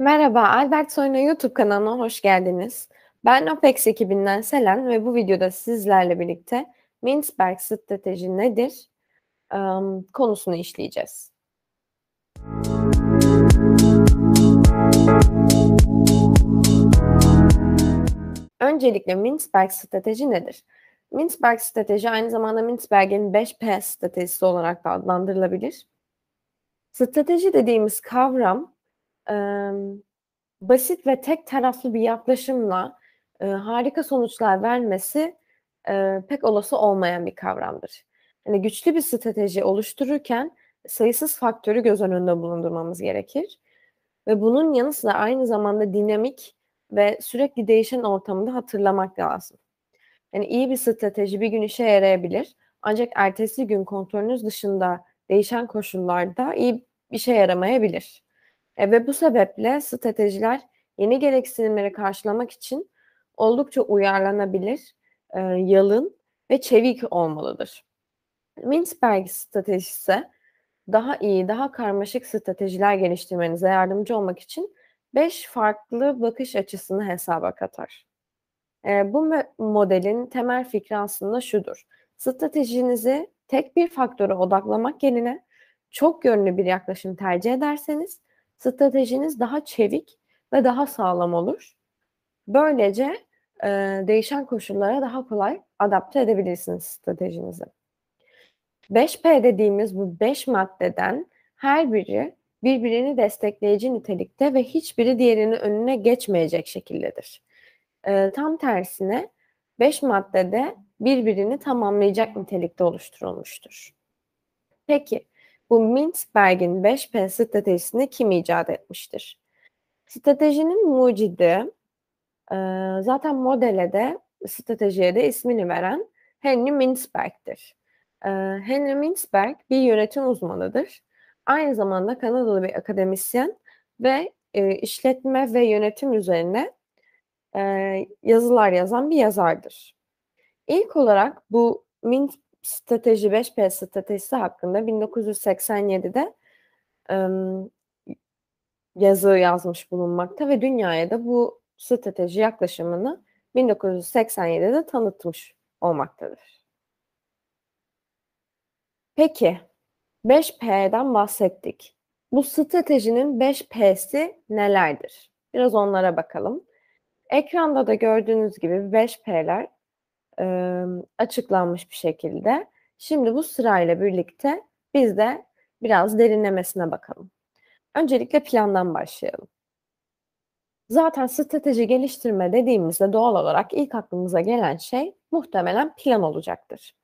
Merhaba, Albert Soyna YouTube kanalına hoş geldiniz. Ben OPEX ekibinden Selen ve bu videoda sizlerle birlikte Mintzberg strateji nedir um, konusunu işleyeceğiz. Öncelikle Mintzberg strateji nedir? Mintzberg strateji aynı zamanda Mintzberg'in 5P stratejisi olarak da adlandırılabilir. Strateji dediğimiz kavram basit ve tek taraflı bir yaklaşımla harika sonuçlar vermesi pek olası olmayan bir kavramdır. Yani güçlü bir strateji oluştururken sayısız faktörü göz önünde bulundurmamız gerekir. Ve bunun yanı sıra aynı zamanda dinamik ve sürekli değişen ortamında hatırlamak lazım. Yani iyi bir strateji bir gün işe yarayabilir. Ancak ertesi gün kontrolünüz dışında değişen koşullarda iyi işe yaramayabilir. E, ve bu sebeple stratejiler yeni gereksinimleri karşılamak için oldukça uyarlanabilir, e, yalın ve çevik olmalıdır. Mintzberg stratejisi daha iyi, daha karmaşık stratejiler geliştirmenize yardımcı olmak için 5 farklı bakış açısını hesaba katar. E, bu modelin temel fikri aslında şudur. Stratejinizi tek bir faktöre odaklamak yerine çok yönlü bir yaklaşım tercih ederseniz stratejiniz daha çevik ve daha sağlam olur. Böylece e, değişen koşullara daha kolay adapte edebilirsiniz stratejinizi. 5P dediğimiz bu 5 maddeden her biri birbirini destekleyici nitelikte ve hiçbiri diğerinin önüne geçmeyecek şekildedir. E, tam tersine 5 maddede birbirini tamamlayacak nitelikte oluşturulmuştur. Peki bu Mintzberg'in 5P stratejisini kim icat etmiştir? Stratejinin mucidi zaten modele de stratejiye de ismini veren Henry Mintzberg'tir. E, Henry Mintzberg bir yönetim uzmanıdır. Aynı zamanda Kanadalı bir akademisyen ve işletme ve yönetim üzerine yazılar yazan bir yazardır. İlk olarak bu Mint strateji 5P stratejisi hakkında 1987'de ım, yazı yazmış bulunmakta ve dünyaya da bu strateji yaklaşımını 1987'de tanıtmış olmaktadır. Peki 5P'den bahsettik. Bu stratejinin 5P'si nelerdir? Biraz onlara bakalım. Ekranda da gördüğünüz gibi 5P'ler e, açıklanmış bir şekilde. Şimdi bu sırayla birlikte biz de biraz derinlemesine bakalım. Öncelikle plandan başlayalım. Zaten strateji geliştirme dediğimizde doğal olarak ilk aklımıza gelen şey muhtemelen plan olacaktır.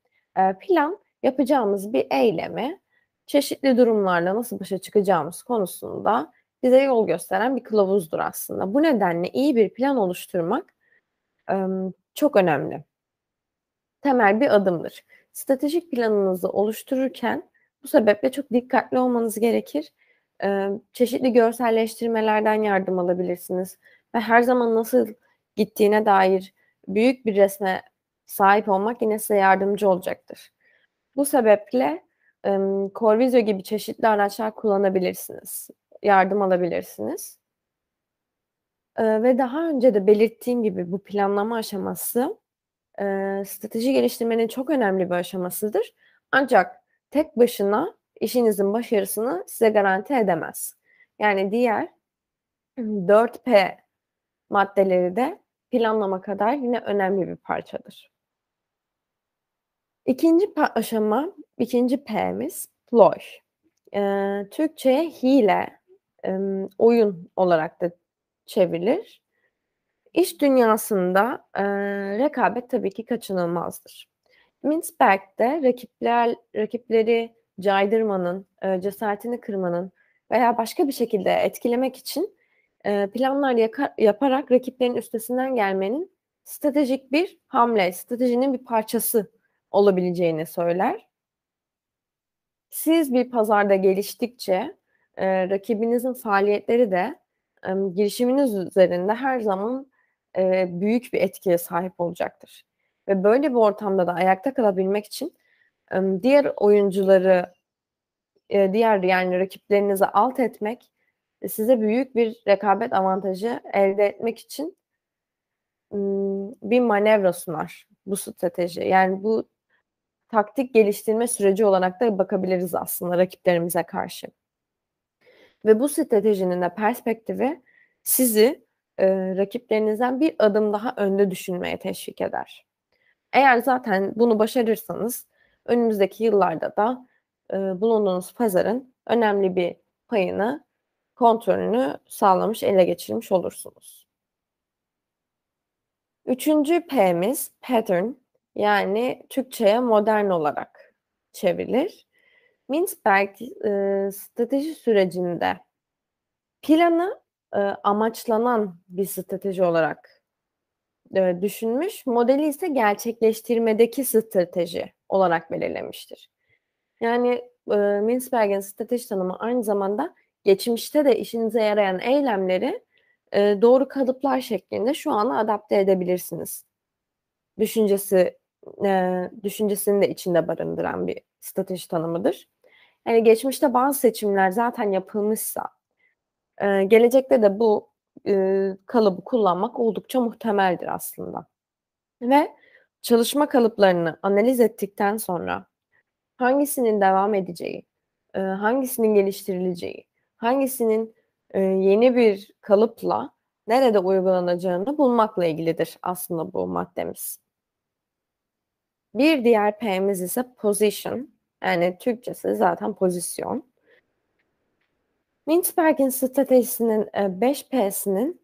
Plan yapacağımız bir eylemi çeşitli durumlarla nasıl başa çıkacağımız konusunda bize yol gösteren bir kılavuzdur aslında. Bu nedenle iyi bir plan oluşturmak çok önemli temel bir adımdır. Stratejik planınızı oluştururken bu sebeple çok dikkatli olmanız gerekir. Ee, çeşitli görselleştirmelerden yardım alabilirsiniz ve her zaman nasıl gittiğine dair büyük bir resme sahip olmak yine size yardımcı olacaktır. Bu sebeple e, Corvisio gibi çeşitli araçlar kullanabilirsiniz. Yardım alabilirsiniz. E, ve daha önce de belirttiğim gibi bu planlama aşaması e, strateji geliştirmenin çok önemli bir aşamasıdır. Ancak tek başına işinizin başarısını size garanti edemez. Yani diğer 4P maddeleri de planlama kadar yine önemli bir parçadır. İkinci aşama, ikinci P'miz ploy. Ee, Türkçe'ye hile, e, oyun olarak da çevrilir. İş dünyasında e, rekabet tabii ki kaçınılmazdır. Mintzberg'de rakipler, rakipleri caydırmanın, e, cesaretini kırmanın veya başka bir şekilde etkilemek için e, planlar yaka, yaparak rakiplerin üstesinden gelmenin stratejik bir hamle, stratejinin bir parçası olabileceğini söyler. Siz bir pazarda geliştikçe e, rakibinizin faaliyetleri de e, girişiminiz üzerinde her zaman e, büyük bir etkiye sahip olacaktır. Ve böyle bir ortamda da ayakta kalabilmek için e, diğer oyuncuları, e, diğer yani rakiplerinizi alt etmek size büyük bir rekabet avantajı elde etmek için ımm, bir manevra sunar bu strateji. Yani bu taktik geliştirme süreci olarak da bakabiliriz aslında rakiplerimize karşı. Ve bu stratejinin de perspektifi sizi, eee, rakiplerinizden bir adım daha önde düşünmeye teşvik eder. Eğer zaten bunu başarırsanız önümüzdeki yıllarda da, eee, bulunduğunuz pazarın önemli bir payını, kontrolünü sağlamış, ele geçirmiş olursunuz. Üçüncü P'miz pattern yani Türkçeye modern olarak çevrilir. Mintzberg, eee, strateji sürecinde planı, eee, amaçlanan bir strateji olarak, eee, düşünmüş, modeli ise gerçekleştirmedeki strateji olarak belirlemiştir. Yani, eee, Mintzberg'in strateji tanımı aynı zamanda geçmişte de işinize yarayan eylemleri, eee, doğru kalıplar şeklinde şu ana adapte edebilirsiniz. Düşüncesi, eee, düşüncesini de içinde barındıran bir strateji tanımıdır. Yani geçmişte bazı seçimler zaten yapılmışsa, eee, gelecekte de bu, ııı, kalıbı kullanmak oldukça muhtemeldir aslında. Ve çalışma kalıplarını analiz ettikten sonra hangisinin devam edeceği, eee, hangisinin geliştirileceği, hangisinin, eee, yeni bir kalıpla nerede uygulanacağını bulmakla ilgilidir aslında bu maddemiz. Bir diğer P'miz ise position yani Türkçesi zaten pozisyon. Mintzberg'in stratejisinin, eee, 5 P'sinin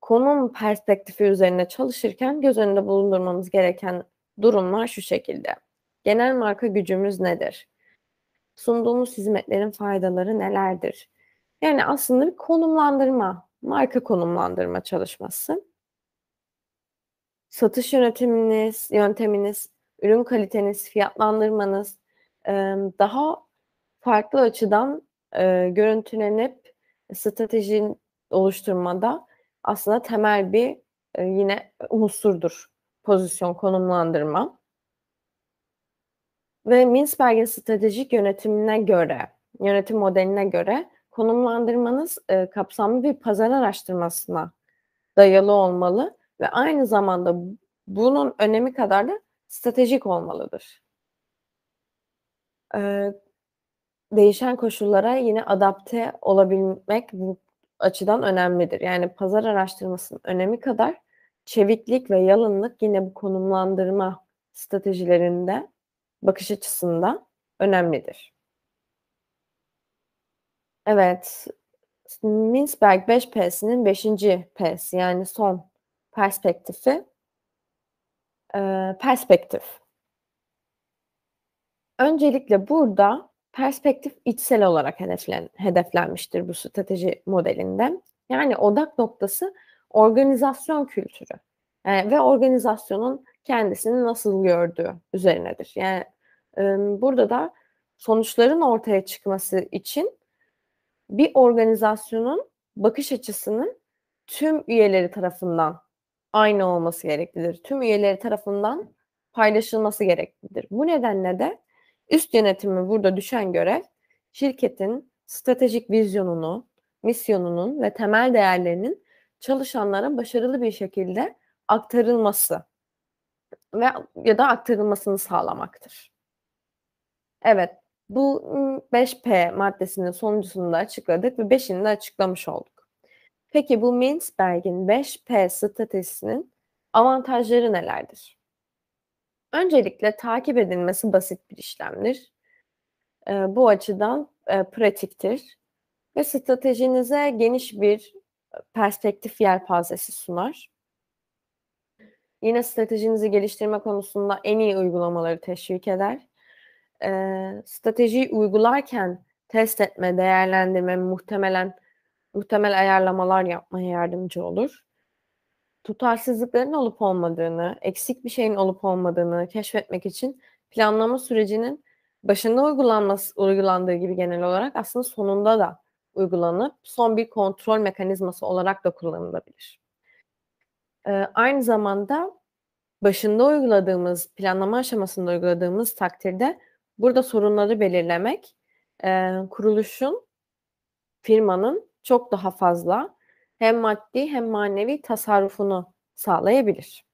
konum perspektifi üzerine çalışırken göz önünde bulundurmamız gereken durumlar şu şekilde: Genel marka gücümüz nedir? Sunduğumuz hizmetlerin faydaları nelerdir? Yani aslında bir konumlandırma, marka konumlandırma çalışması. Satış yönetiminiz yönteminiz, ürün kaliteniz, fiyatlandırmanız, daha farklı açıdan, eee, görüntülenip strateji oluşturmada aslında temel bir, eee, yine unsurdur pozisyon konumlandırma. Ve Mintzberg'in stratejik yönetimine göre, yönetim modeline göre konumlandırmanız, eee, kapsamlı bir pazar araştırmasına dayalı olmalı ve aynı zamanda bunun önemi kadar da stratejik olmalıdır. Eee, değişen koşullara yine adapte olabilmek bu açıdan önemlidir. Yani pazar araştırmasının önemi kadar çeviklik ve yalınlık yine bu konumlandırma stratejilerinde, bakış açısında önemlidir. Evet, Mintzberg 5 P'sinin 5'inci P'si yani son perspektifi perspektif. Öncelikle burada perspektif içsel olarak hedeflen hedeflenmiştir bu strateji modelinde. Yani odak noktası organizasyon kültürü, eee, ve organizasyonun kendisini nasıl gördüğü üzerinedir. Yani, emm, burada da sonuçların ortaya çıkması için bir organizasyonun bakış açısının tüm üyeleri tarafından aynı olması gereklidir. Tüm üyeleri tarafından paylaşılması gereklidir. Bu nedenle de üst yönetime burada düşen görev, şirketin stratejik vizyonunu, misyonunun ve temel değerlerinin çalışanlara başarılı bir şekilde aktarılması ve ya da aktarılmasını sağlamaktır. Evet, bu, ımm, 5P maddesinin sonuncusunu da açıkladık ve 5'ini de açıklamış olduk. Peki bu Mintzberg'in 5P stratejisinin avantajları nelerdir? Öncelikle takip edilmesi basit bir işlemdir. Eee, bu açıdan, eee, pratiktir ve stratejinize geniş bir perspektif yelpazesi sunar. Yine stratejinizi geliştirme konusunda en iyi uygulamaları teşvik eder. Eee, stratejiyi uygularken test etme, değerlendirme, muhtemelen muhtemel ayarlamalar yapmaya yardımcı olur. Tutarsızlıkların olup olmadığını, eksik bir şeyin olup olmadığını keşfetmek için planlama sürecinin başında uygulanması uygulandığı gibi genel olarak aslında sonunda da uygulanıp son bir kontrol mekanizması olarak da kullanılabilir. Eee, aynı zamanda başında uyguladığımız, planlama aşamasında uyguladığımız takdirde burada sorunları belirlemek, eee, kuruluşun firmanın çok daha fazla hem maddi hem manevi tasarrufunu sağlayabilir.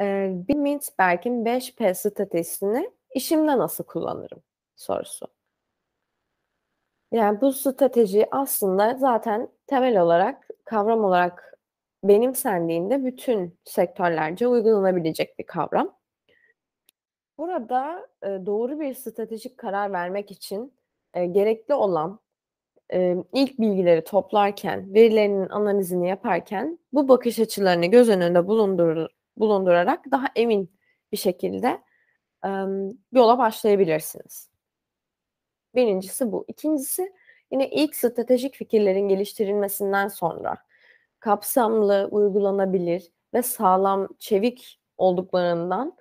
Ee, bir Mintzberg'in 5P stratejisini işimde nasıl kullanırım sorusu. Yani bu strateji aslında zaten temel olarak, kavram olarak benimsendiğinde bütün sektörlerce uygulanabilecek bir kavram. Burada e, doğru bir stratejik karar vermek için e, gerekli olan e, ilk bilgileri toplarken, verilerinin analizini yaparken bu bakış açılarını göz önünde bulundur bulundurarak daha emin bir şekilde e, yola başlayabilirsiniz. Birincisi bu. İkincisi yine ilk stratejik fikirlerin geliştirilmesinden sonra kapsamlı, uygulanabilir ve sağlam, çevik olduklarından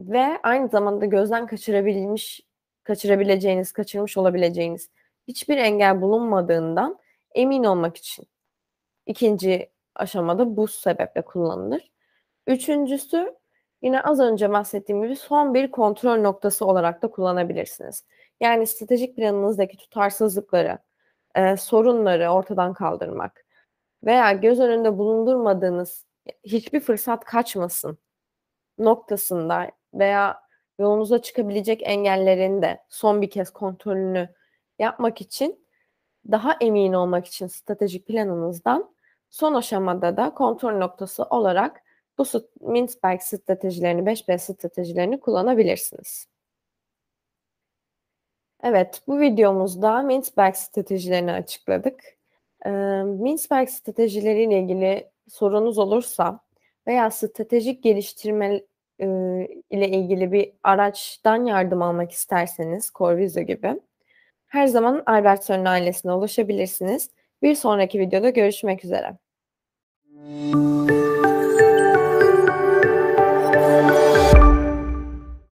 ve aynı zamanda gözden kaçırabilmiş, kaçırabileceğiniz, kaçırmış olabileceğiniz hiçbir engel bulunmadığından emin olmak için. ikinci aşamada bu sebeple kullanılır. Üçüncüsü yine az önce bahsettiğim gibi son bir kontrol noktası olarak da kullanabilirsiniz. Yani stratejik planınızdaki tutarsızlıkları, e, sorunları ortadan kaldırmak veya göz önünde bulundurmadığınız hiçbir fırsat kaçmasın noktasında veya yolunuza çıkabilecek engellerin de son bir kez kontrolünü yapmak için daha emin olmak için stratejik planınızdan son aşamada da kontrol noktası olarak bu Mintzberg stratejilerini, 5B stratejilerini kullanabilirsiniz. Evet, bu videomuzda Mintzberg stratejilerini açıkladık. E, Mintzberg stratejileriyle ilgili sorunuz olursa veya stratejik geliştirme e, ile ilgili bir araçtan yardım almak isterseniz, Corvizo gibi, her zaman Albertson'un ailesine ulaşabilirsiniz. Bir sonraki videoda görüşmek üzere. Müzik